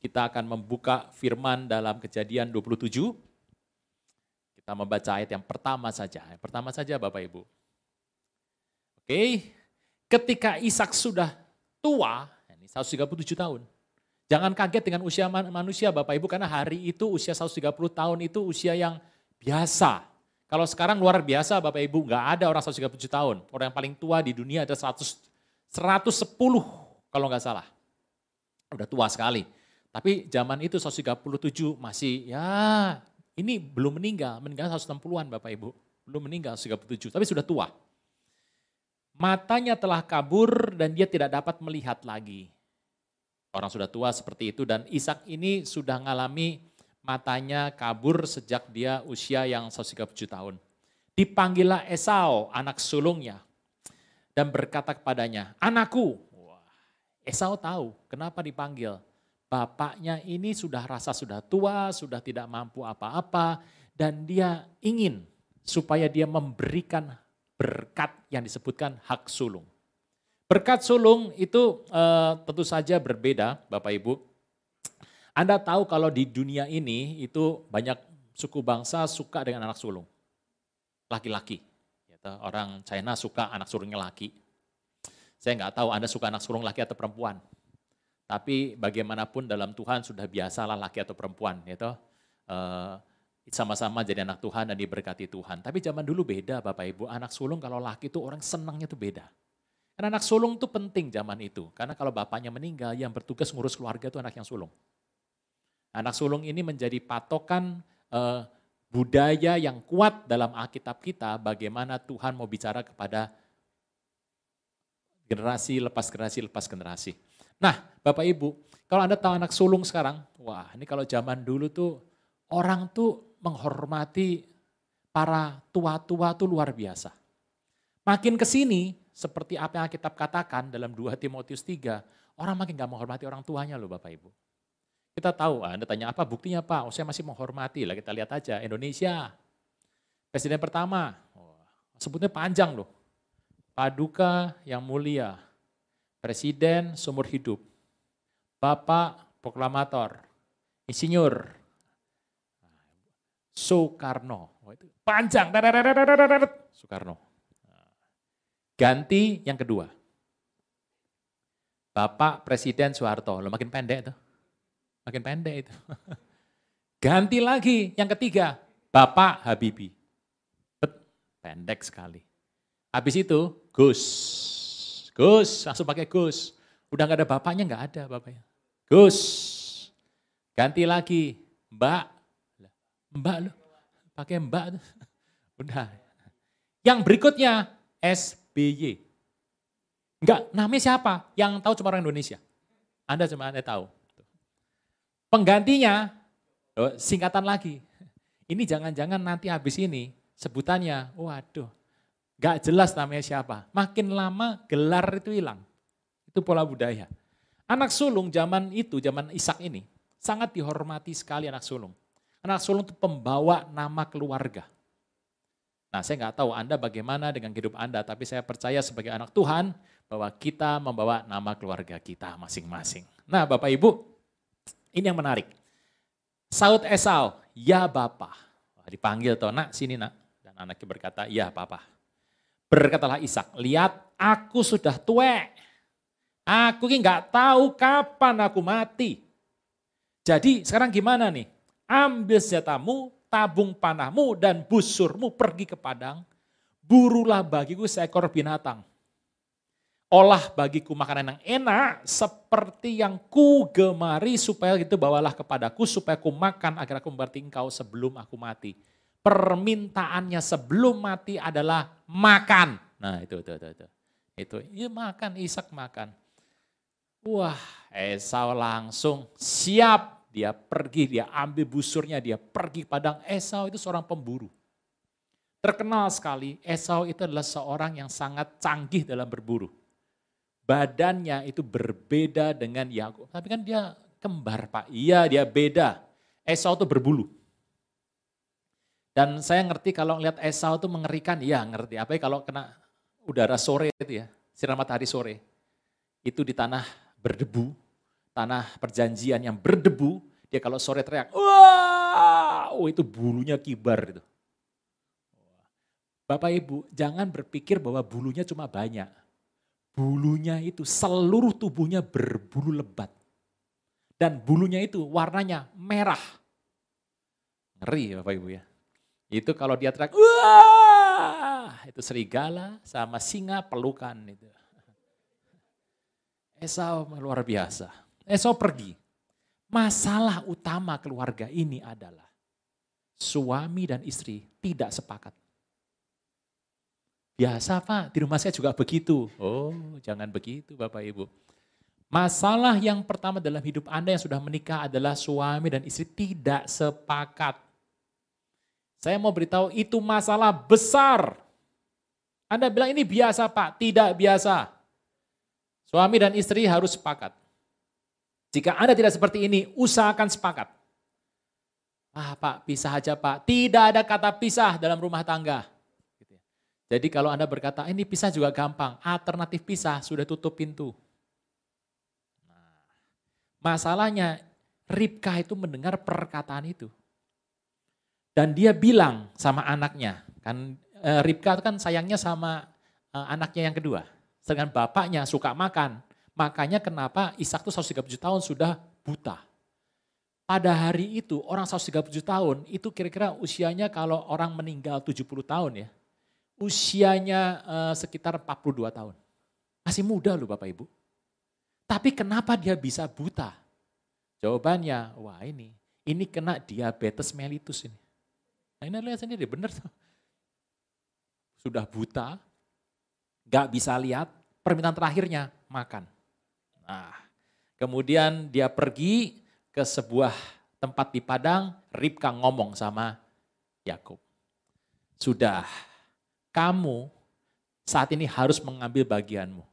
Kita akan membuka firman dalam kejadian 27. Kita membaca ayat yang pertama saja. Yang pertama saja Bapak Ibu. Oke, ketika Ishak sudah tua, ini 137 tahun. Jangan kaget dengan usia manusia Bapak Ibu, karena hari itu usia 130 tahun itu usia yang biasa. Kalau sekarang luar biasa Bapak Ibu, nggak ada orang 137 tahun. Orang yang paling tua di dunia ada 100, 110 kalau nggak salah. Udah tua sekali. Tapi zaman itu 137 masih ya ini belum meninggal, meninggal 160-an Bapak Ibu. Belum meninggal 137, tapi sudah tua. Matanya telah kabur dan dia tidak dapat melihat lagi. Orang sudah tua seperti itu dan Ishak ini sudah mengalami matanya kabur sejak dia usia yang 137 tahun. Dipanggillah Esau, anak sulungnya, dan berkata kepadanya, anakku. Esau tahu kenapa dipanggil. Bapaknya ini sudah rasa sudah tua, sudah tidak mampu apa-apa, dan dia ingin supaya dia memberikan berkat yang disebutkan hak sulung. Berkat sulung itu uh, tentu saja berbeda Bapak Ibu. Anda tahu kalau di dunia ini itu banyak suku bangsa suka dengan anak sulung. Laki-laki. Gitu. Orang China suka anak sulungnya laki. Saya nggak tahu Anda suka anak sulung laki atau perempuan. Tapi bagaimanapun dalam Tuhan sudah biasalah laki atau perempuan. Uh, sama-sama jadi anak Tuhan dan diberkati Tuhan. Tapi zaman dulu beda Bapak Ibu, anak sulung kalau laki itu orang senangnya itu beda. Karena anak sulung itu penting zaman itu. Karena kalau bapaknya meninggal, yang bertugas ngurus keluarga itu anak yang sulung. Anak sulung ini menjadi patokan eh, budaya yang kuat dalam Alkitab kita, bagaimana Tuhan mau bicara kepada generasi lepas generasi lepas generasi. Nah Bapak Ibu, kalau Anda tahu anak sulung sekarang, wah ini kalau zaman dulu tuh orang tuh menghormati para tua-tua itu luar biasa. Makin ke sini, seperti apa yang Alkitab katakan dalam 2 Timotius 3, orang makin gak menghormati orang tuanya loh Bapak Ibu. Kita tahu, ah, Anda tanya apa buktinya Pak? Oh saya masih menghormati, lah kita lihat aja. Indonesia, presiden pertama, oh, sebutnya panjang loh. Paduka yang mulia, presiden seumur hidup, Bapak proklamator, insinyur, Soekarno. Oh, panjang. Soekarno. Ganti yang kedua. Bapak Presiden Soeharto. Lo makin pendek itu. Makin pendek itu. Ganti lagi yang ketiga. Bapak Habibie. Pendek sekali. Habis itu Gus. Gus, langsung pakai Gus. Udah nggak ada bapaknya, nggak ada bapaknya. Gus. Ganti lagi Mbak Mbak lu, pakai mbak. Udah. Yang berikutnya SBY. Enggak, namanya siapa? Yang tahu cuma orang Indonesia. Anda cuma Anda tahu. Penggantinya, oh, singkatan lagi. Ini jangan-jangan nanti habis ini sebutannya, waduh, gak jelas namanya siapa. Makin lama gelar itu hilang. Itu pola budaya. Anak sulung zaman itu, zaman Ishak ini, sangat dihormati sekali anak sulung. Anak sulung itu pembawa nama keluarga. Nah saya nggak tahu Anda bagaimana dengan hidup Anda, tapi saya percaya sebagai anak Tuhan bahwa kita membawa nama keluarga kita masing-masing. Nah Bapak Ibu, ini yang menarik. Saud Esau, ya Bapak. Dipanggil toh, nak sini nak. Dan anaknya berkata, ya Bapak. Berkatalah Ishak, lihat aku sudah tua. Aku ini nggak tahu kapan aku mati. Jadi sekarang gimana nih? ambil senjatamu, tabung panahmu, dan busurmu pergi ke padang, burulah bagiku seekor binatang. Olah bagiku makanan yang enak seperti yang ku gemari supaya itu bawalah kepadaku supaya ku makan agar aku memberti engkau sebelum aku mati. Permintaannya sebelum mati adalah makan. Nah itu, itu, itu. Itu, itu. Ya, makan, Ishak makan. Wah, Esau langsung siap dia pergi, dia ambil busurnya, dia pergi padang. Esau itu seorang pemburu. Terkenal sekali, Esau itu adalah seorang yang sangat canggih dalam berburu. Badannya itu berbeda dengan Yakub. Tapi kan dia kembar Pak. Iya dia beda. Esau itu berbulu. Dan saya ngerti kalau ngeliat Esau itu mengerikan, iya ngerti. Apa kalau kena udara sore itu ya, sinar matahari sore. Itu di tanah berdebu, tanah perjanjian yang berdebu, dia kalau sore teriak, wah, oh itu bulunya kibar itu. Bapak Ibu, jangan berpikir bahwa bulunya cuma banyak. Bulunya itu seluruh tubuhnya berbulu lebat. Dan bulunya itu warnanya merah. Ngeri Bapak Ibu ya. Itu kalau dia teriak, wah, itu serigala sama singa pelukan itu. Esau luar biasa. Esau pergi. Masalah utama keluarga ini adalah suami dan istri tidak sepakat. Biasa Pak, di rumah saya juga begitu. Oh, jangan begitu Bapak Ibu. Masalah yang pertama dalam hidup Anda yang sudah menikah adalah suami dan istri tidak sepakat. Saya mau beritahu itu masalah besar. Anda bilang ini biasa Pak, tidak biasa. Suami dan istri harus sepakat. Jika Anda tidak seperti ini, usahakan sepakat. Ah Pak, pisah aja Pak. Tidak ada kata pisah dalam rumah tangga. Jadi kalau Anda berkata, ini pisah juga gampang, alternatif pisah sudah tutup pintu. Nah, masalahnya Ribka itu mendengar perkataan itu. Dan dia bilang sama anaknya, kan e, Ribka kan sayangnya sama e, anaknya yang kedua. Sedangkan bapaknya suka makan. Makanya kenapa Ishak itu 137 tahun sudah buta. Pada hari itu orang 137 tahun itu kira-kira usianya kalau orang meninggal 70 tahun ya usianya uh, sekitar 42 tahun. Masih muda loh Bapak Ibu. Tapi kenapa dia bisa buta? Jawabannya, wah ini, ini kena diabetes mellitus ini. Nah lihat sendiri, benar tuh. Sudah buta, gak bisa lihat, permintaan terakhirnya makan. Nah, kemudian dia pergi ke sebuah tempat di Padang, Ribka ngomong sama Yakub. Sudah, kamu saat ini harus mengambil bagianmu.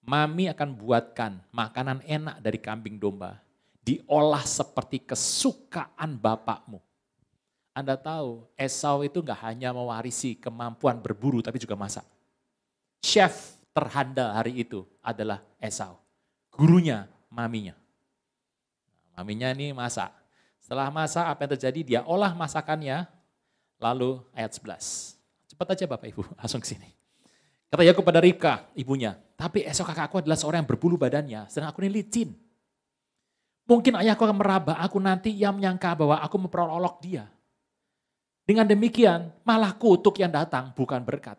Mami akan buatkan makanan enak dari kambing domba. Diolah seperti kesukaan bapakmu. Anda tahu, Esau itu nggak hanya mewarisi kemampuan berburu, tapi juga masak. Chef terhandal hari itu adalah Esau. Gurunya, maminya. Nah, maminya ini masak. Setelah masak, apa yang terjadi? Dia olah masakannya, lalu ayat 11. Cepat aja Bapak Ibu, langsung ke sini. Kata Yakub pada Ribka, ibunya, tapi esok kakakku adalah seorang yang berbulu badannya, sedang aku ini licin. Mungkin ayahku akan meraba aku nanti yang menyangka bahwa aku memperolok dia. Dengan demikian, malah kutuk yang datang bukan berkat.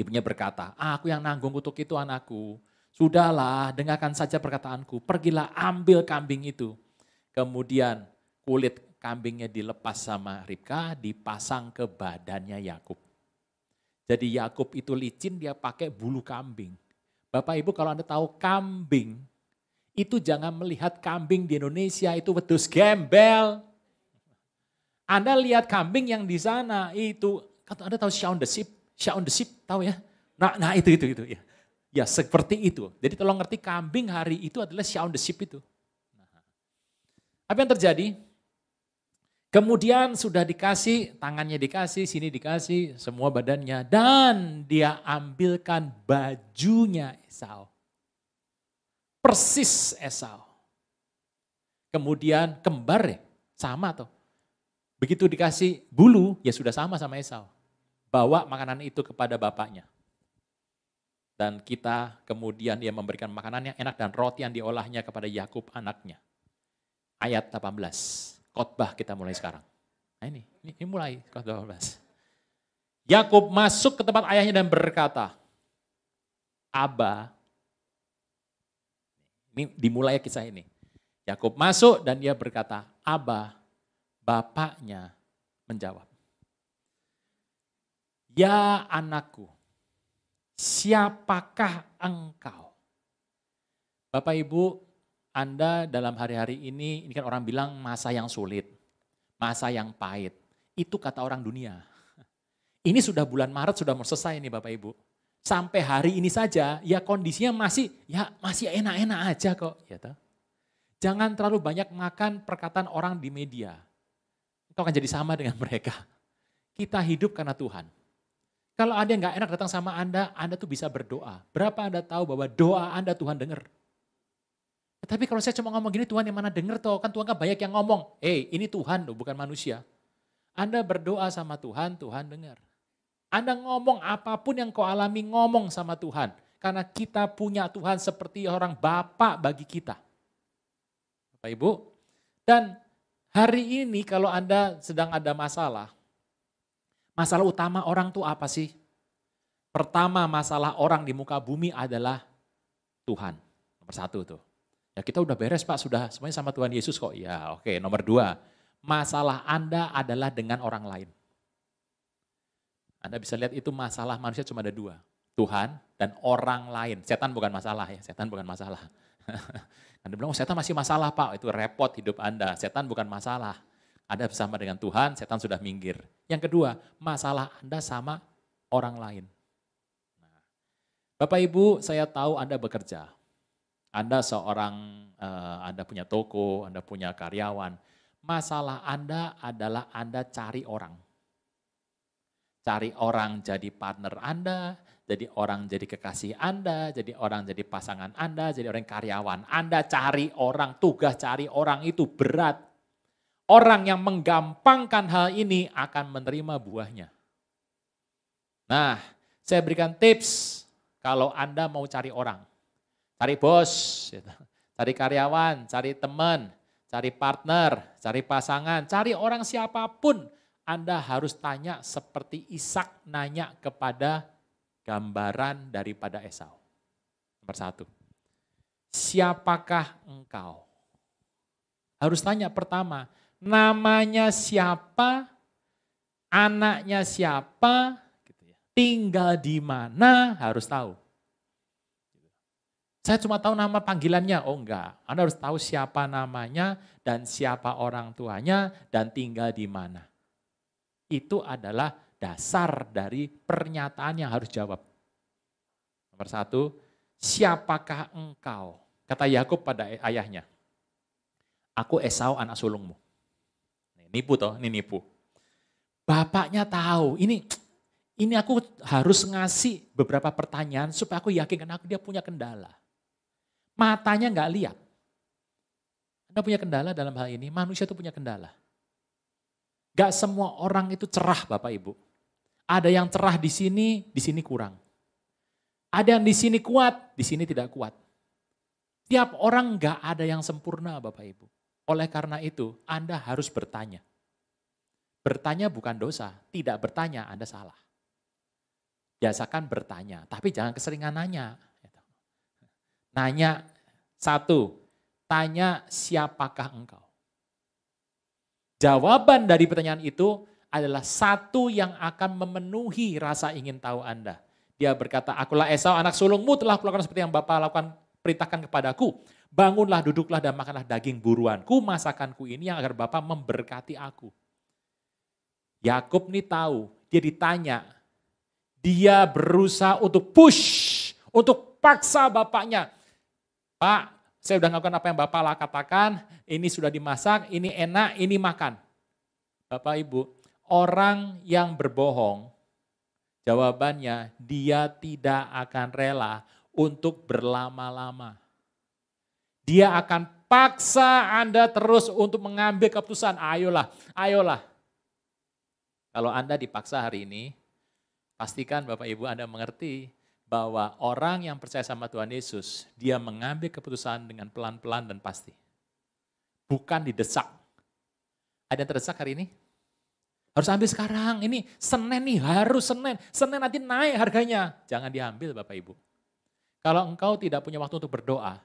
Ibunya berkata, aku yang nanggung kutuk itu anakku. Sudahlah, dengarkan saja perkataanku. Pergilah ambil kambing itu. Kemudian kulit kambingnya dilepas sama Ribka, dipasang ke badannya Yakub. Jadi Yakub itu licin dia pakai bulu kambing. Bapak Ibu kalau Anda tahu kambing, itu jangan melihat kambing di Indonesia itu wedus gembel. Anda lihat kambing yang di sana itu, Anda tahu Shaun the Sheep, Shaun the Sheep tahu ya? Nah, nah itu itu itu ya. Ya seperti itu. Jadi tolong ngerti kambing hari itu adalah Shaun the Sheep itu. Nah, apa yang terjadi? Kemudian sudah dikasih, tangannya dikasih, sini dikasih, semua badannya. Dan dia ambilkan bajunya Esau. Persis Esau. Kemudian kembar ya, sama tuh. Begitu dikasih bulu, ya sudah sama sama Esau. Bawa makanan itu kepada bapaknya. Dan kita kemudian dia memberikan makanan yang enak dan roti yang diolahnya kepada Yakub anaknya. Ayat 18 khotbah kita mulai sekarang. Nah ini, ini, ini mulai khotbah 12. Yakub masuk ke tempat ayahnya dan berkata, Aba, ini dimulai kisah ini. Yakub masuk dan dia berkata, Aba, bapaknya menjawab. Ya anakku, siapakah engkau? Bapak Ibu, anda dalam hari-hari ini, ini kan orang bilang masa yang sulit, masa yang pahit. Itu kata orang dunia. Ini sudah bulan Maret sudah mau selesai nih Bapak Ibu. Sampai hari ini saja ya kondisinya masih ya masih enak-enak aja kok. Ya? Jangan terlalu banyak makan perkataan orang di media. Itu akan jadi sama dengan mereka. Kita hidup karena Tuhan. Kalau ada yang nggak enak datang sama Anda, Anda tuh bisa berdoa. Berapa Anda tahu bahwa doa Anda Tuhan dengar? Tapi kalau saya cuma ngomong gini, Tuhan yang mana denger toh? Kan Tuhan kan banyak yang ngomong. Eh, hey, ini Tuhan loh, bukan manusia. Anda berdoa sama Tuhan, Tuhan dengar. Anda ngomong apa pun yang kau alami, ngomong sama Tuhan. Karena kita punya Tuhan seperti orang Bapak bagi kita. Bapak Ibu. Dan hari ini kalau Anda sedang ada masalah, masalah utama orang tuh apa sih? Pertama masalah orang di muka bumi adalah Tuhan. Nomor satu tuh. Ya kita udah beres Pak, sudah semuanya sama Tuhan Yesus kok. Ya oke, nomor dua. Masalah Anda adalah dengan orang lain. Anda bisa lihat itu masalah manusia cuma ada dua. Tuhan dan orang lain. Setan bukan masalah ya, setan bukan masalah. Anda bilang, oh setan masih masalah Pak, itu repot hidup Anda. Setan bukan masalah. Anda bersama dengan Tuhan, setan sudah minggir. Yang kedua, masalah Anda sama orang lain. Nah, Bapak Ibu, saya tahu Anda bekerja. Anda seorang, uh, Anda punya toko, Anda punya karyawan. Masalah Anda adalah Anda cari orang. Cari orang jadi partner Anda, jadi orang jadi kekasih Anda, jadi orang jadi pasangan Anda, jadi orang karyawan. Anda cari orang, tugas cari orang itu berat. Orang yang menggampangkan hal ini akan menerima buahnya. Nah, saya berikan tips kalau Anda mau cari orang cari bos, gitu. cari karyawan, cari teman, cari partner, cari pasangan, cari orang siapa pun. Anda harus tanya seperti Ishak nanya kepada gambaran daripada Esau. Nomor satu, siapakah engkau? Harus tanya pertama, namanya siapa, anaknya siapa, tinggal di mana harus tahu. Saya cuma tahu nama panggilannya. Oh enggak, Anda harus tahu siapa namanya dan siapa orang tuanya dan tinggal di mana. Itu adalah dasar dari pernyataan yang harus jawab. Nomor satu, siapakah engkau? Kata Yakub pada ayahnya. Aku Esau anak sulungmu. Nipu toh, ini nipu. Bapaknya tahu, ini ini aku harus ngasih beberapa pertanyaan supaya aku yakin karena aku dia punya kendala. Matanya nggak lihat. Anda punya kendala dalam hal ini, manusia itu punya kendala. Gak semua orang itu cerah Bapak Ibu. Ada yang cerah di sini, di sini kurang. Ada yang di sini kuat, di sini tidak kuat. Tiap orang gak ada yang sempurna Bapak Ibu. Oleh karena itu, Anda harus bertanya. Bertanya bukan dosa, tidak bertanya Anda salah. Biasakan bertanya, tapi jangan keseringan nanya. Nanya satu, tanya siapakah engkau? Jawaban dari pertanyaan itu adalah satu yang akan memenuhi rasa ingin tahu Anda. Dia berkata, akulah Esau anak sulungmu telah kulakukan seperti yang Bapak lakukan perintahkan kepadaku. Bangunlah, duduklah dan makanlah daging buruanku, masakanku ini yang agar Bapak memberkati aku. Yakub nih tahu, dia ditanya, dia berusaha untuk push, untuk paksa bapaknya. Pak, saya sudah melakukan apa yang Bapak katakan, ini sudah dimasak, ini enak, ini makan. Bapak Ibu, orang yang berbohong, jawabannya dia tidak akan rela untuk berlama-lama. Dia akan paksa Anda terus untuk mengambil keputusan, ayolah, ayolah. Kalau Anda dipaksa hari ini, pastikan Bapak Ibu Anda mengerti bahwa orang yang percaya sama Tuhan Yesus, dia mengambil keputusan dengan pelan-pelan dan pasti. Bukan didesak. Ada yang terdesak hari ini? Harus ambil sekarang, ini Senin nih, harus Senin. Senin nanti naik harganya. Jangan diambil Bapak Ibu. Kalau engkau tidak punya waktu untuk berdoa,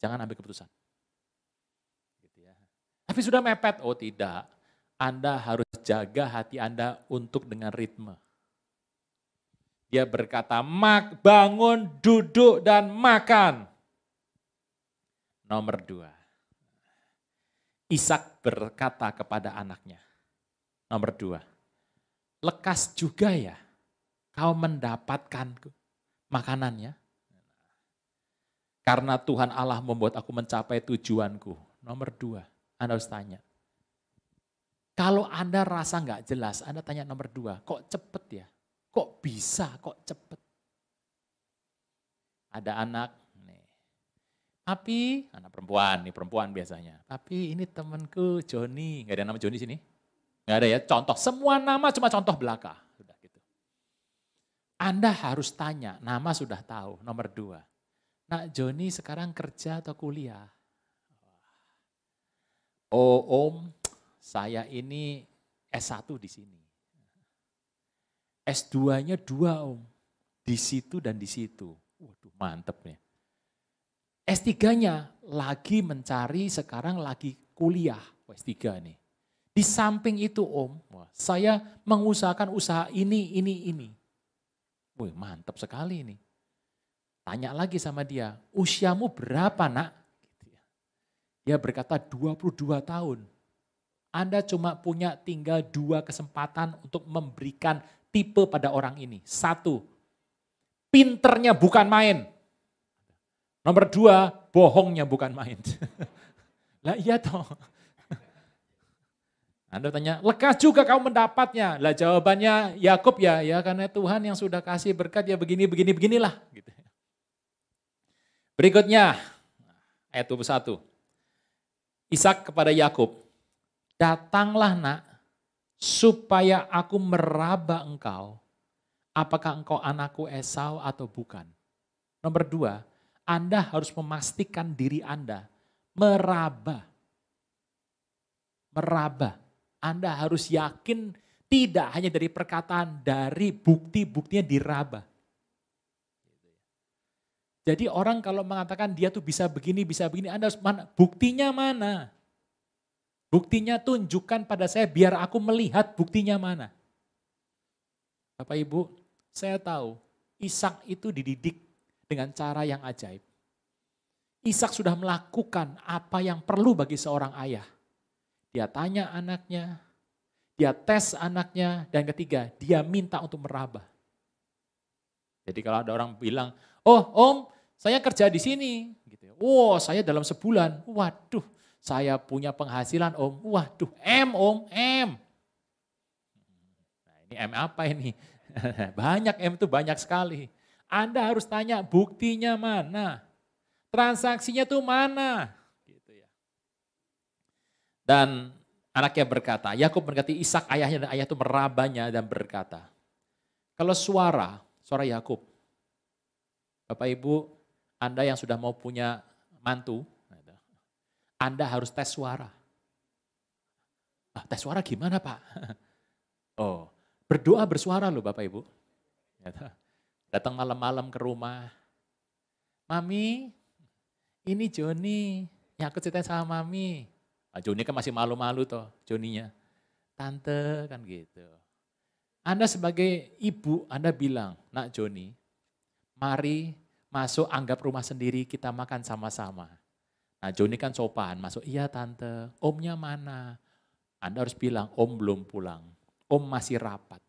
jangan ambil keputusan. Gitu ya. Tapi sudah mepet, oh tidak. Anda harus jaga hati Anda untuk dengan ritme. Dia berkata, mak, bangun, duduk, dan makan. Nomor dua. Ishak berkata kepada anaknya. Nomor dua. Lekas juga ya kau mendapatkan makanannya. Karena Tuhan Allah membuat aku mencapai tujuanku. Nomor dua, Anda harus tanya. Kalau Anda rasa nggak jelas, Anda tanya nomor dua, kok cepet ya? Kok bisa, kok cepet? Ada anak, nih. Papi, anak perempuan, nih perempuan biasanya. Papi ini temanku Joni, nggak ada nama Joni sini? Nggak ada ya, contoh. Semua nama cuma contoh belaka. Sudah gitu. Anda harus tanya, nama sudah tahu, nomor dua. Nak Joni sekarang kerja atau kuliah? Oh om, saya ini S1 di sini. S2-nya dua om, di situ dan di situ. Waduh mantep nih. S3-nya lagi mencari sekarang lagi kuliah S3 nih. Di samping itu om, saya mengusahakan usaha ini, ini, ini. Wih mantap sekali ini. Tanya lagi sama dia, usiamu berapa nak? Gitu ya. Dia berkata 22 tahun. Anda cuma punya tinggal dua kesempatan untuk memberikan tipe pada orang ini. Satu, pinternya bukan main. Nomor dua, bohongnya bukan main. lah iya toh. Anda tanya, lekas juga kau mendapatnya. Lah jawabannya Yakub ya, ya karena Tuhan yang sudah kasih berkat ya begini, begini, beginilah. Gitu. Berikutnya, ayat 21. Ishak kepada Yakub, datanglah nak, supaya aku meraba engkau. Apakah engkau anakku Esau atau bukan? Nomor dua, anda harus memastikan diri Anda meraba. Meraba. Anda harus yakin tidak hanya dari perkataan, dari bukti-buktinya diraba. Jadi orang kalau mengatakan dia tuh bisa begini, bisa begini, Anda harus mana? Buktinya mana? Buktinya tunjukkan pada saya biar aku melihat buktinya mana. Bapak Ibu, saya tahu Ishak itu dididik dengan cara yang ajaib. Ishak sudah melakukan apa yang perlu bagi seorang ayah. Dia tanya anaknya, dia tes anaknya, dan ketiga, dia minta untuk meraba. Jadi kalau ada orang bilang, oh om, saya kerja di sini. Gitu. Oh, saya dalam sebulan. Waduh, saya punya penghasilan om. Waduh, M om, M. Nah, ini M apa ini? banyak M itu banyak sekali. Anda harus tanya buktinya mana. Transaksinya tuh mana? Dan anaknya berkata, Yakub berkati Ishak ayahnya dan ayah itu merabanya dan berkata, kalau suara, suara Yakub, Bapak Ibu, Anda yang sudah mau punya mantu, Anda harus tes suara. Ah, tes suara gimana Pak? Oh, berdoa bersuara loh Bapak Ibu. Datang malam-malam ke rumah. Mami, ini Joni yang aku ceritain sama Mami. Nah, Joni kan masih malu-malu toh, Joninya. Tante kan gitu. Anda sebagai ibu, Anda bilang, nak Joni, mari masuk anggap rumah sendiri kita makan sama-sama. Nah Joni kan sopan, masuk, iya tante, omnya mana? Anda harus bilang, om belum pulang, om masih rapat.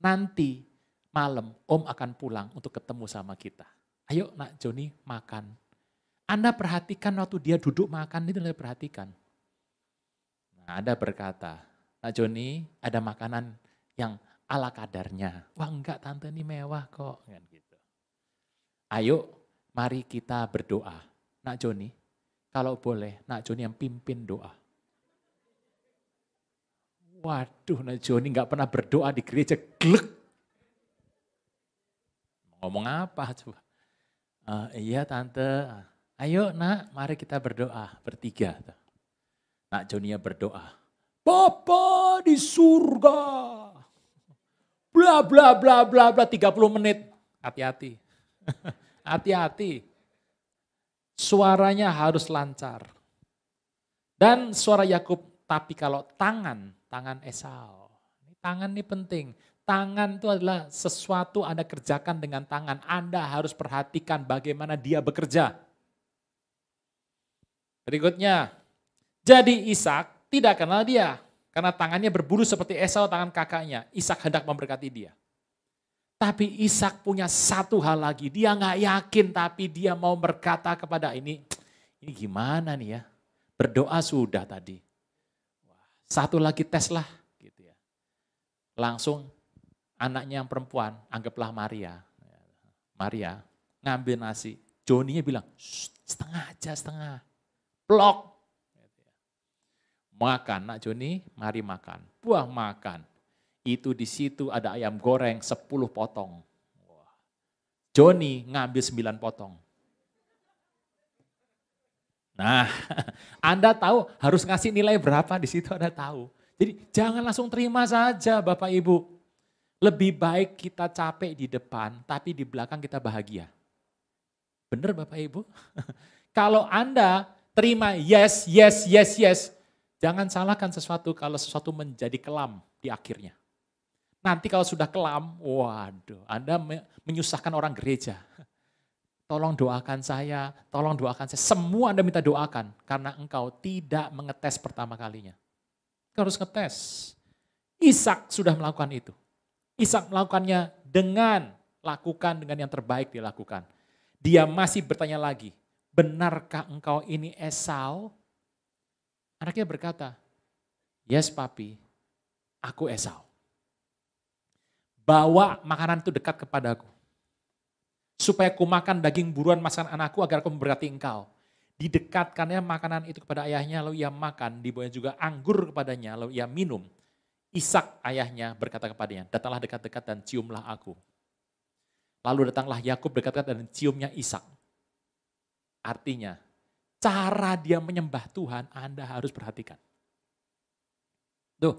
Nanti malam om akan pulang untuk ketemu sama kita. Ayo nak Joni makan. Anda perhatikan waktu dia duduk makan itu perhatikan. Nah, Anda berkata, nak Joni ada makanan yang ala kadarnya. Wah enggak tante ini mewah kok. Kan gitu. Ayo mari kita berdoa. Nak Joni, kalau boleh nak Joni yang pimpin doa. Waduh, nak Joni nggak pernah berdoa di gereja, glek Ngomong apa coba? Uh, iya tante, ayo nak mari kita berdoa bertiga. Nak Jonia berdoa. Bapa di surga. Bla bla bla bla bla 30 menit. Hati-hati. Hati-hati. Suaranya harus lancar. Dan suara Yakub, tapi kalau tangan, tangan Esau. Tangan ini penting. Tangan itu adalah sesuatu Anda kerjakan dengan tangan. Anda harus perhatikan bagaimana dia bekerja. Berikutnya, jadi Ishak tidak kenal dia. Karena tangannya berburu seperti Esau tangan kakaknya. Ishak hendak memberkati dia. Tapi Ishak punya satu hal lagi. Dia nggak yakin tapi dia mau berkata kepada ini. Ini gimana nih ya? Berdoa sudah tadi. Satu lagi tes lah. Gitu ya. Langsung anaknya yang perempuan, anggaplah Maria. Maria ngambil nasi, Joninya bilang, setengah aja setengah. Blok. Makan, nak Joni, mari makan. Buah makan. Itu di situ ada ayam goreng 10 potong. Joni ngambil 9 potong. Nah, Anda tahu harus ngasih nilai berapa di situ Anda tahu. Jadi jangan langsung terima saja Bapak Ibu. Lebih baik kita capek di depan, tapi di belakang kita bahagia. Benar Bapak Ibu? Kalau Anda terima yes, yes, yes, yes, jangan salahkan sesuatu kalau sesuatu menjadi kelam di akhirnya. Nanti kalau sudah kelam, waduh, Anda menyusahkan orang gereja. Tolong doakan saya, tolong doakan saya. Semua Anda minta doakan karena engkau tidak mengetes pertama kalinya. Engkau harus ngetes. Ishak sudah melakukan itu. Ishak melakukannya dengan lakukan dengan yang terbaik dilakukan. Dia masih bertanya lagi, benarkah engkau ini Esau? Anaknya berkata, yes papi, aku Esau. Bawa makanan itu dekat kepadaku. Supaya ku makan daging buruan masakan anakku agar aku memberkati engkau. Didekatkannya makanan itu kepada ayahnya, lalu ia makan. Dibawanya juga anggur kepadanya, lalu ia minum. Ishak ayahnya berkata kepadanya, datanglah dekat-dekat dan ciumlah aku. Lalu datanglah Yakub dekat-dekat dan ciumnya Ishak. Artinya, cara dia menyembah Tuhan Anda harus perhatikan. Tuh,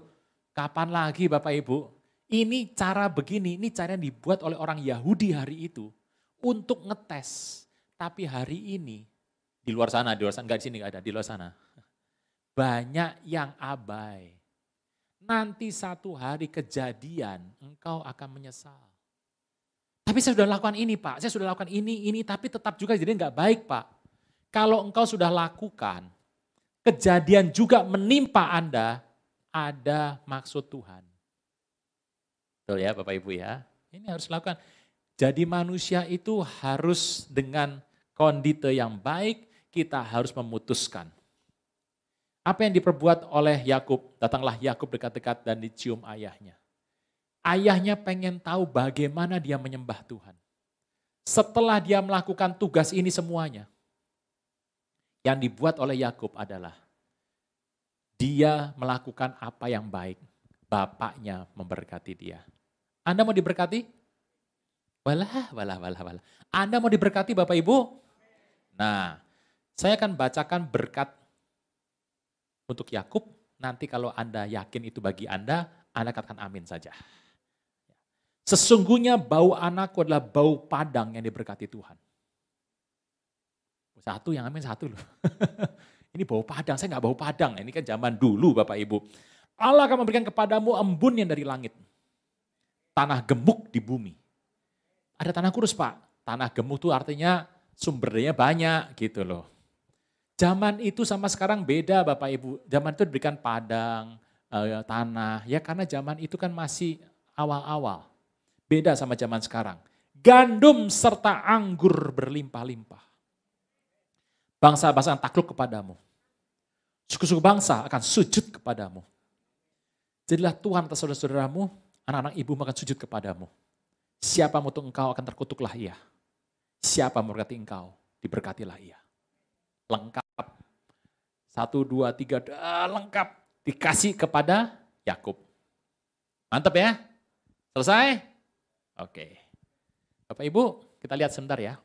kapan lagi Bapak Ibu ini cara begini, ini cara yang dibuat oleh orang Yahudi hari itu untuk ngetes. Tapi hari ini di luar sana, di luar sana, enggak di sini enggak ada, di luar sana. Banyak yang abai. Nanti satu hari kejadian, engkau akan menyesal. Tapi saya sudah lakukan ini Pak, saya sudah lakukan ini, ini, tapi tetap juga jadi enggak baik Pak. Kalau engkau sudah lakukan, kejadian juga menimpa Anda, ada maksud Tuhan. Betul ya Bapak Ibu ya. Ini harus lakukan. Jadi manusia itu harus dengan kondite yang baik, kita harus memutuskan. Apa yang diperbuat oleh Yakub? Datanglah Yakub dekat-dekat dan dicium ayahnya. Ayahnya pengen tahu bagaimana dia menyembah Tuhan. Setelah dia melakukan tugas ini semuanya, yang dibuat oleh Yakub adalah dia melakukan apa yang baik. Bapaknya memberkati dia. Anda mau diberkati? Walah, walah, walah, walah. Anda mau diberkati Bapak Ibu? Nah, saya akan bacakan berkat untuk Yakub. Nanti kalau Anda yakin itu bagi Anda, Anda katakan amin saja. Sesungguhnya bau anakku adalah bau padang yang diberkati Tuhan. Satu yang amin satu loh. Ini bau padang, saya nggak bau padang. Ini kan zaman dulu Bapak Ibu. Allah akan memberikan kepadamu embun yang dari langit tanah gemuk di bumi. Ada tanah kurus Pak. Tanah gemuk itu artinya sumber daya banyak gitu loh. Zaman itu sama sekarang beda Bapak Ibu. Zaman itu diberikan padang, eh, tanah. Ya karena zaman itu kan masih awal-awal. Beda sama zaman sekarang. Gandum serta anggur berlimpah-limpah. Bangsa-bangsa akan takluk kepadamu. Suku-suku bangsa akan sujud kepadamu. Jadilah Tuhan atas saudara-saudaramu anak-anak ibu akan sujud kepadamu. Siapa mutu engkau akan terkutuklah ia. Siapa memberkati engkau, diberkatilah ia. Lengkap. Satu, dua, tiga, lengkap. Dikasih kepada Yakub. Mantap ya? Selesai? Oke. Bapak Ibu, kita lihat sebentar ya.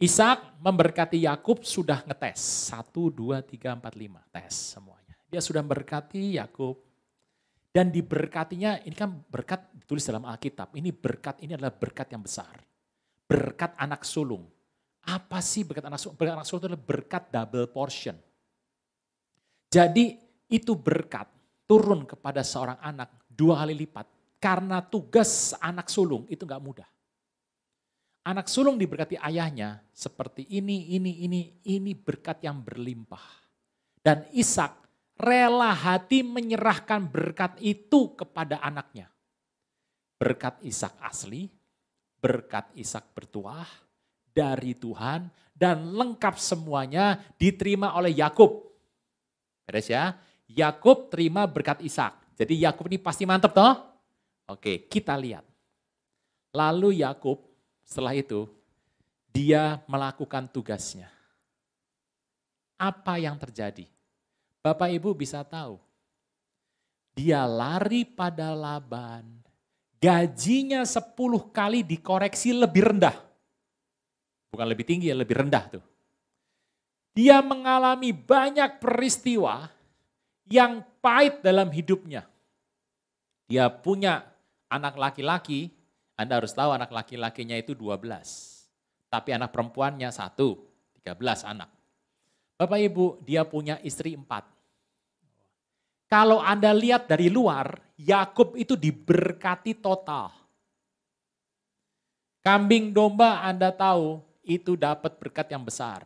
Ishak memberkati Yakub sudah ngetes. Satu, dua, tiga, empat, lima. Tes semuanya. Dia sudah memberkati Yakub dan diberkatinya, ini kan berkat ditulis dalam Alkitab. Ini berkat, ini adalah berkat yang besar. Berkat anak sulung. Apa sih berkat anak sulung? Berkat anak sulung itu adalah berkat double portion. Jadi itu berkat turun kepada seorang anak dua kali lipat. Karena tugas anak sulung itu nggak mudah. Anak sulung diberkati ayahnya seperti ini, ini, ini, ini berkat yang berlimpah. Dan Ishak rela hati menyerahkan berkat itu kepada anaknya. Berkat Ishak asli, berkat Ishak bertuah dari Tuhan dan lengkap semuanya diterima oleh Yakub. Beres ya? Yakub terima berkat Ishak. Jadi Yakub ini pasti mantap toh? Oke, kita lihat. Lalu Yakub setelah itu dia melakukan tugasnya. Apa yang terjadi? Bapak Ibu bisa tahu. Dia lari pada Laban. Gajinya 10 kali dikoreksi lebih rendah. Bukan lebih tinggi ya, lebih rendah tuh. Dia mengalami banyak peristiwa yang pahit dalam hidupnya. Dia punya anak laki-laki, Anda harus tahu anak laki-lakinya itu 12. Tapi anak perempuannya satu, 13 anak. Bapak Ibu, dia punya istri empat. Kalau Anda lihat dari luar, Yakub itu diberkati total. Kambing domba Anda tahu itu dapat berkat yang besar.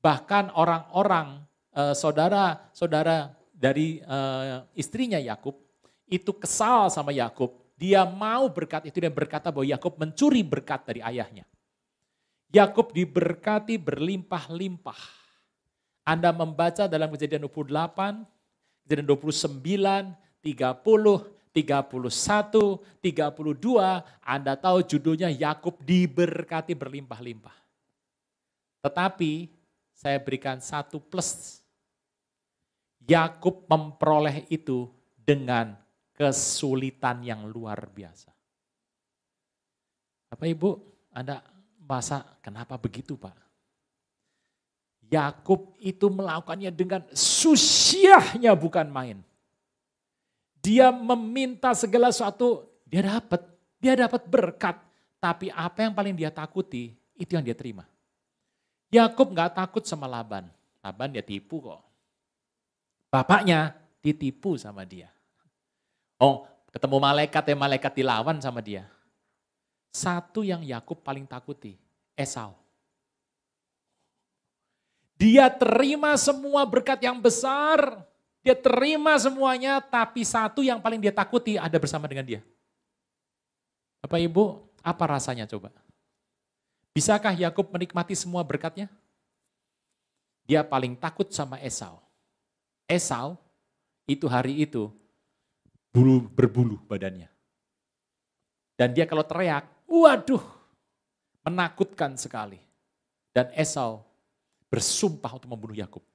Bahkan orang-orang eh, saudara-saudara dari eh, istrinya Yakub itu kesal sama Yakub. Dia mau berkat itu dan berkata bahwa Yakub mencuri berkat dari ayahnya. Yakub diberkati berlimpah-limpah. Anda membaca dalam kejadian 28, kejadian 29, 30, 31, 32, Anda tahu judulnya Yakub diberkati berlimpah-limpah. Tetapi saya berikan satu plus. Yakub memperoleh itu dengan kesulitan yang luar biasa. Bapak Ibu, Anda masa kenapa begitu Pak? Yakub itu melakukannya dengan susiahnya bukan main. Dia meminta segala sesuatu, dia dapat, dia dapat berkat. Tapi apa yang paling dia takuti, itu yang dia terima. Yakub nggak takut sama Laban. Laban dia tipu kok. Bapaknya ditipu sama dia. Oh, ketemu malaikat ya malaikat dilawan sama dia. Satu yang Yakub paling takuti, Esau. Dia terima semua berkat yang besar, dia terima semuanya, tapi satu yang paling dia takuti ada bersama dengan dia. Bapak Ibu, apa rasanya coba? Bisakah Yakub menikmati semua berkatnya? Dia paling takut sama Esau. Esau itu hari itu bulu berbulu badannya. Dan dia kalau teriak, waduh, menakutkan sekali. Dan Esau bersumpah untuk membunuh Yakub.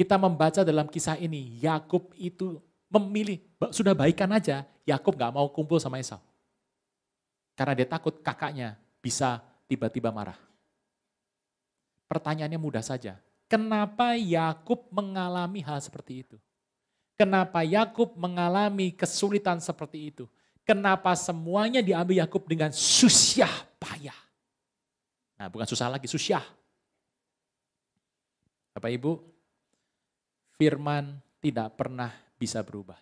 Kita membaca dalam kisah ini, Yakub itu memilih, sudah baikan aja, Yakub gak mau kumpul sama Esau. Karena dia takut kakaknya bisa tiba-tiba marah. Pertanyaannya mudah saja. Kenapa Yakub mengalami hal seperti itu? Kenapa Yakub mengalami kesulitan seperti itu? Kenapa semuanya diambil Yakub dengan susah payah? Nah, bukan susah lagi, susah. Bapak Ibu, firman tidak pernah bisa berubah.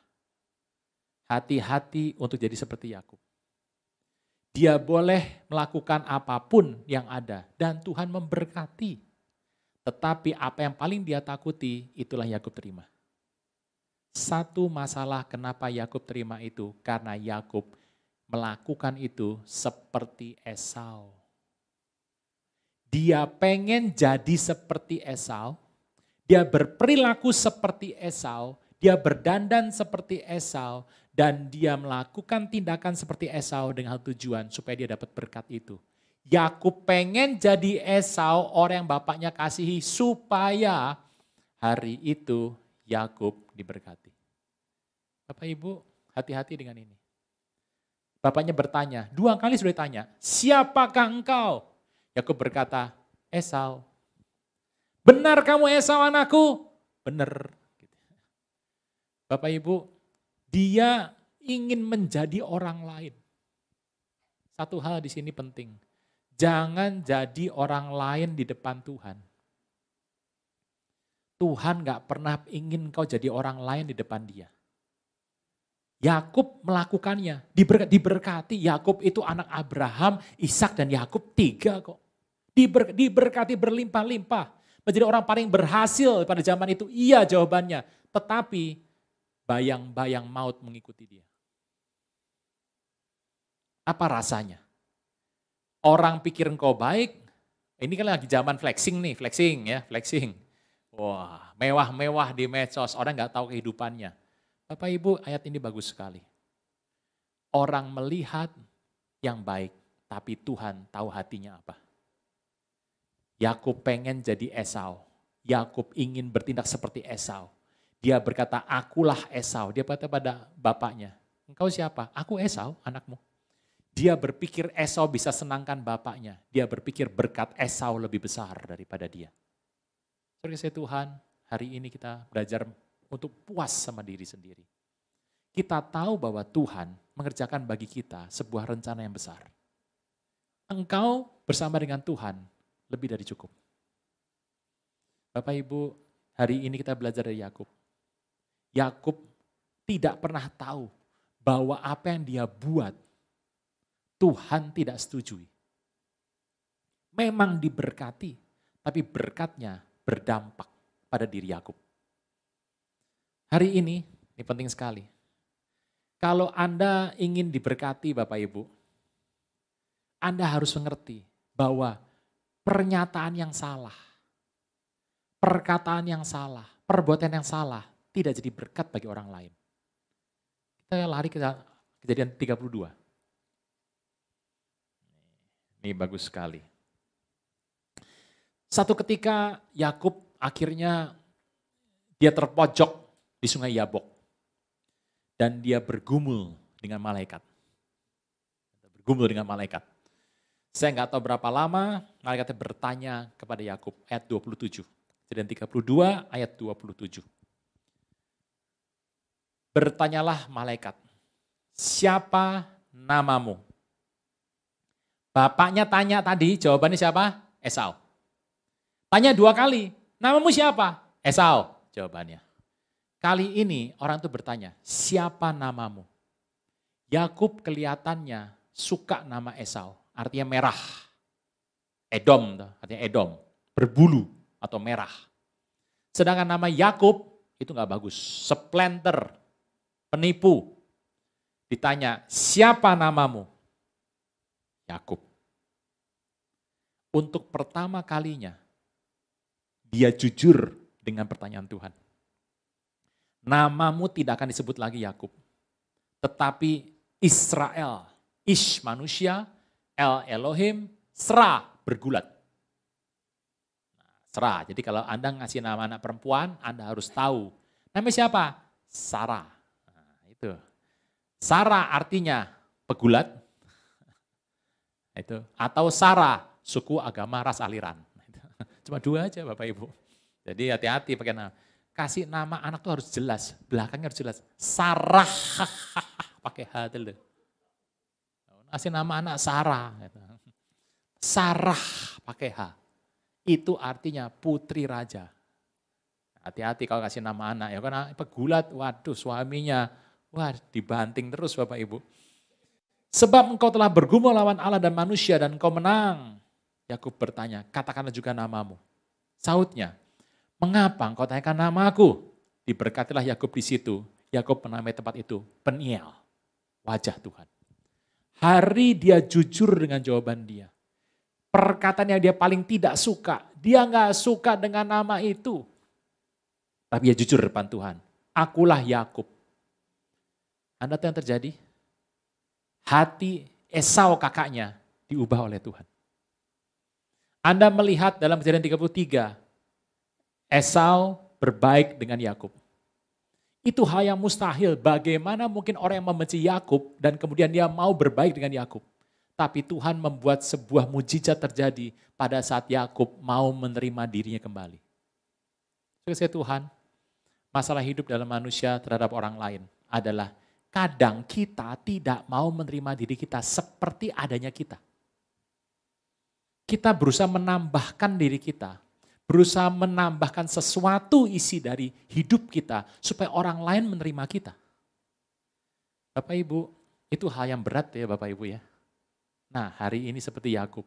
Hati-hati untuk jadi seperti Yakub. Dia boleh melakukan apa pun yang ada dan Tuhan memberkati. Tetapi apa yang paling dia takuti itulah Yakub terima. Satu masalah kenapa Yakub terima itu karena Yakub melakukan itu seperti Esau. Dia pengen jadi seperti Esau, dia berperilaku seperti Esau, dia berdandan seperti Esau, dan dia melakukan tindakan seperti Esau dengan tujuan supaya dia dapat berkat itu. Yakub pengen jadi Esau orang yang bapaknya kasihi supaya hari itu Yakub diberkati. Bapak Ibu hati-hati dengan ini. Bapaknya bertanya, dua kali sudah ditanya, siapakah engkau? Yakub berkata, Esau. Benar kamu Esau anakku? Benar. Bapak Ibu, dia ingin menjadi orang lain. Satu hal di sini penting. Jangan jadi orang lain di depan Tuhan. Tuhan gak pernah ingin kau jadi orang lain di depan dia. Yakub melakukannya, diberkati. Yakub itu anak Abraham, Ishak dan Yakub tiga kok. Diber, diberkati berlimpah-limpah. Menjadi orang paling berhasil pada zaman itu. Iya jawabannya. Tetapi bayang-bayang maut mengikuti dia. Apa rasanya? Orang pikir engkau baik, ini kan lagi zaman flexing nih, flexing ya, flexing. Wah, mewah-mewah di medsos, orang nggak tahu kehidupannya. Bapak Ibu, ayat ini bagus sekali. Orang melihat yang baik, Tapi Tuhan tahu hatinya apa. Yakub pengen jadi Esau. Yakub ingin bertindak seperti Esau. Dia berkata, akulah Esau. Dia berkata pada bapaknya, engkau siapa? Aku Esau, anakmu. Dia berpikir Esau bisa senangkan bapaknya. Dia berpikir berkat Esau lebih besar daripada dia. Saudara saya Tuhan, hari ini kita belajar untuk puas sama diri sendiri. Kita tahu bahwa Tuhan mengerjakan bagi kita sebuah rencana yang besar. Engkau bersama dengan Tuhan lebih dari cukup. Bapak Ibu, hari ini kita belajar dari Yakub. Yakub tidak pernah tahu bahwa apa yang dia buat Tuhan tidak setujui. Memang diberkati, tapi berkatnya berdampak pada diri Yakub. Hari ini, ini penting sekali. Kalau Anda ingin diberkati Bapak Ibu, Anda harus mengerti bahwa pernyataan yang salah, perkataan yang salah, perbuatan yang salah tidak jadi berkat bagi orang lain. Kita lari ke kejadian 32. Ini bagus sekali. Satu ketika Yakub akhirnya dia terpojok di sungai Yabok dan dia bergumul dengan malaikat. Bergumul dengan malaikat. Saya nggak tahu berapa lama, malaikatnya bertanya kepada Yakub ayat 27. Jadi 32 ayat 27. Bertanyalah malaikat, siapa namamu? Bapaknya tanya tadi, jawabannya siapa? Esau. Tanya dua kali, namamu siapa? Esau, jawabannya. Kali ini orang itu bertanya, siapa namamu? Yakub kelihatannya suka nama Esau, artinya merah. Edom, artinya Edom, berbulu atau merah. Sedangkan nama Yakub itu nggak bagus, splinter, penipu. Ditanya, siapa namamu? Yakub. Untuk pertama kalinya, dia jujur dengan pertanyaan Tuhan. Namamu tidak akan disebut lagi Yakub, tetapi Israel. Ish manusia, El Elohim, Sera bergulat. Nah, Sera. Jadi kalau Anda ngasih nama anak perempuan, Anda harus tahu. Namanya siapa? Sarah. Nah, itu. Sarah artinya pegulat. itu. Atau Sarah, suku agama ras aliran. Cuma dua aja Bapak Ibu. Jadi hati-hati pakai nama kasih nama anak tuh harus jelas, belakangnya harus jelas. Sarah, pakai H dulu. Kasih nama anak Sarah. Sarah pakai H. Itu artinya putri raja. Hati-hati kalau kasih nama anak ya karena pegulat, waduh suaminya, wah dibanting terus Bapak Ibu. Sebab engkau telah bergumul lawan Allah dan manusia dan engkau menang. Yakub bertanya, katakanlah juga namamu. Sautnya, Mengapa engkau tanyakan namaku? Diberkatilah Yakub di situ. Yakub menamai tempat itu Peniel, wajah Tuhan. Hari dia jujur dengan jawaban dia. Perkataan yang dia paling tidak suka, dia nggak suka dengan nama itu. Tapi dia jujur depan Tuhan. Akulah Yakub. Anda tahu yang terjadi? Hati Esau kakaknya diubah oleh Tuhan. Anda melihat dalam kejadian 33, Esau berbaik dengan Yakub. Itu hal yang mustahil. Bagaimana mungkin orang yang membenci Yakub dan kemudian dia mau berbaik dengan Yakub? Tapi Tuhan membuat sebuah mujizat terjadi pada saat Yakub mau menerima dirinya kembali. Saya Tuhan, masalah hidup dalam manusia terhadap orang lain adalah kadang kita tidak mau menerima diri kita seperti adanya kita. Kita berusaha menambahkan diri kita, berusaha menambahkan sesuatu isi dari hidup kita supaya orang lain menerima kita. Bapak Ibu, itu hal yang berat ya Bapak Ibu ya. Nah hari ini seperti Yakub.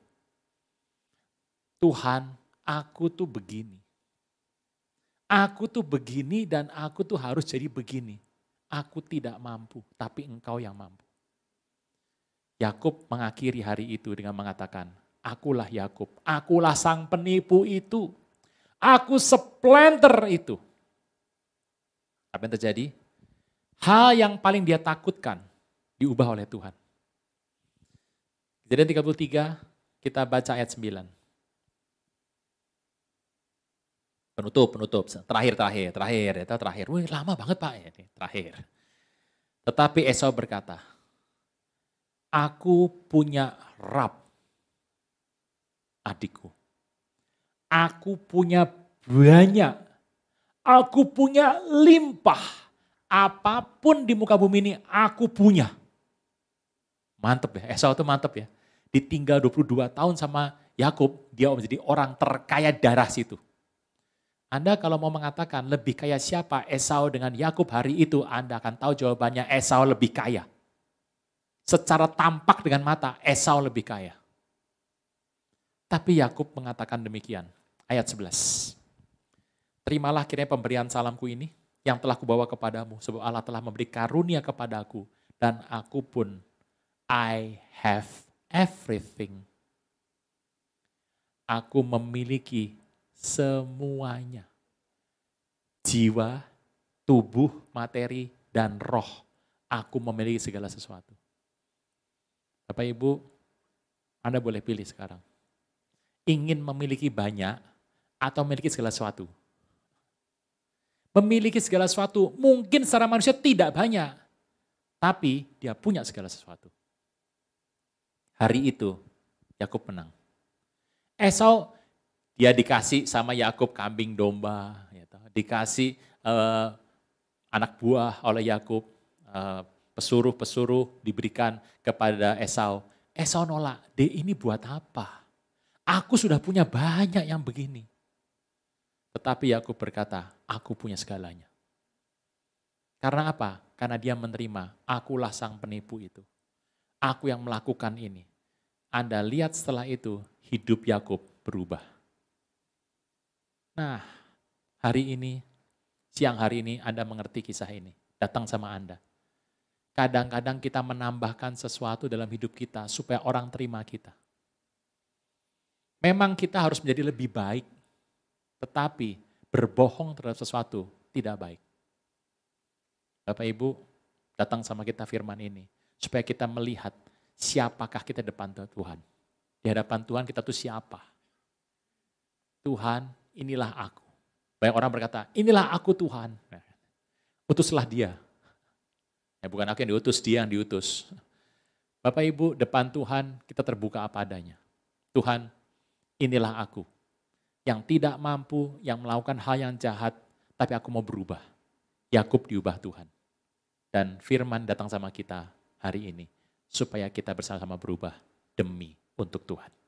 Tuhan, aku tuh begini. Aku tuh begini dan aku tuh harus jadi begini. Aku tidak mampu, tapi engkau yang mampu. Yakub mengakhiri hari itu dengan mengatakan, akulah Yakub, akulah sang penipu itu. Aku seplanter itu. Apa yang terjadi? Hal yang paling dia takutkan diubah oleh Tuhan. Jadi 33 kita baca ayat 9. Penutup, penutup. Terakhir, terakhir, terakhir. Itu terakhir. Wih lama banget Pak. Ini terakhir. Tetapi Esau berkata, Aku punya Rab, adikku. Aku punya banyak. Aku punya limpah. Apa pun di muka bumi ini aku punya. Mantep ya, Esau itu mantep ya. Ditinggal 22 tahun sama Yakub, dia menjadi orang terkaya darah situ. Anda kalau mau mengatakan lebih kaya siapa Esau dengan Yakub hari itu, Anda akan tahu jawabannya Esau lebih kaya. Secara tampak dengan mata, Esau lebih kaya. Tapi Yakub mengatakan demikian. Ayat 11. Terimalah kiranya pemberian salamku ini yang telah kubawa kepadamu. Sebab Allah telah memberi karunia kepadaku. Dan aku pun, I have everything. Aku memiliki semuanya. Jiwa, tubuh, materi, dan roh. Aku memiliki segala sesuatu. Bapak Ibu, Anda boleh pilih sekarang. Ingin memiliki banyak atau memiliki segala sesuatu. Memiliki segala sesuatu mungkin secara manusia tidak banyak. Tapi dia punya segala sesuatu. Hari itu Yakub menang. Esau dia dikasih sama Yakub kambing domba, gitu. dikasih uh, anak buah oleh Yakub, uh, pesuruh-pesuruh diberikan kepada Esau. Esau nolak, de ini buat apa? Aku sudah punya banyak yang begini. Tetapi Yakub berkata, aku punya segalanya. Karena apa? Karena dia menerima, akulah sang penipu itu. Aku yang melakukan ini. Anda lihat setelah itu, hidup Yakub berubah. Nah, hari ini, siang hari ini Anda mengerti kisah ini. Datang sama Anda. Kadang-kadang kita menambahkan sesuatu dalam hidup kita supaya orang terima kita. Memang kita harus menjadi lebih baik, tetapi berbohong terhadap sesuatu tidak baik. Bapak Ibu, datang sama kita firman ini, supaya kita melihat siapakah kita depan Tuhan. Di hadapan Tuhan kita tuh siapa? Tuhan, inilah aku. Banyak orang berkata, inilah aku Tuhan. Nah, utuslah dia. Ya, bukan aku yang diutus, dia yang diutus. Bapak Ibu, depan Tuhan kita terbuka apa adanya. Tuhan, inilah aku. Yang tidak mampu, yang melakukan hal yang jahat, tapi aku mau berubah. Yakub diubah Tuhan. Dan firman datang sama kita hari ini. Supaya kita bersama-sama berubah demi untuk Tuhan.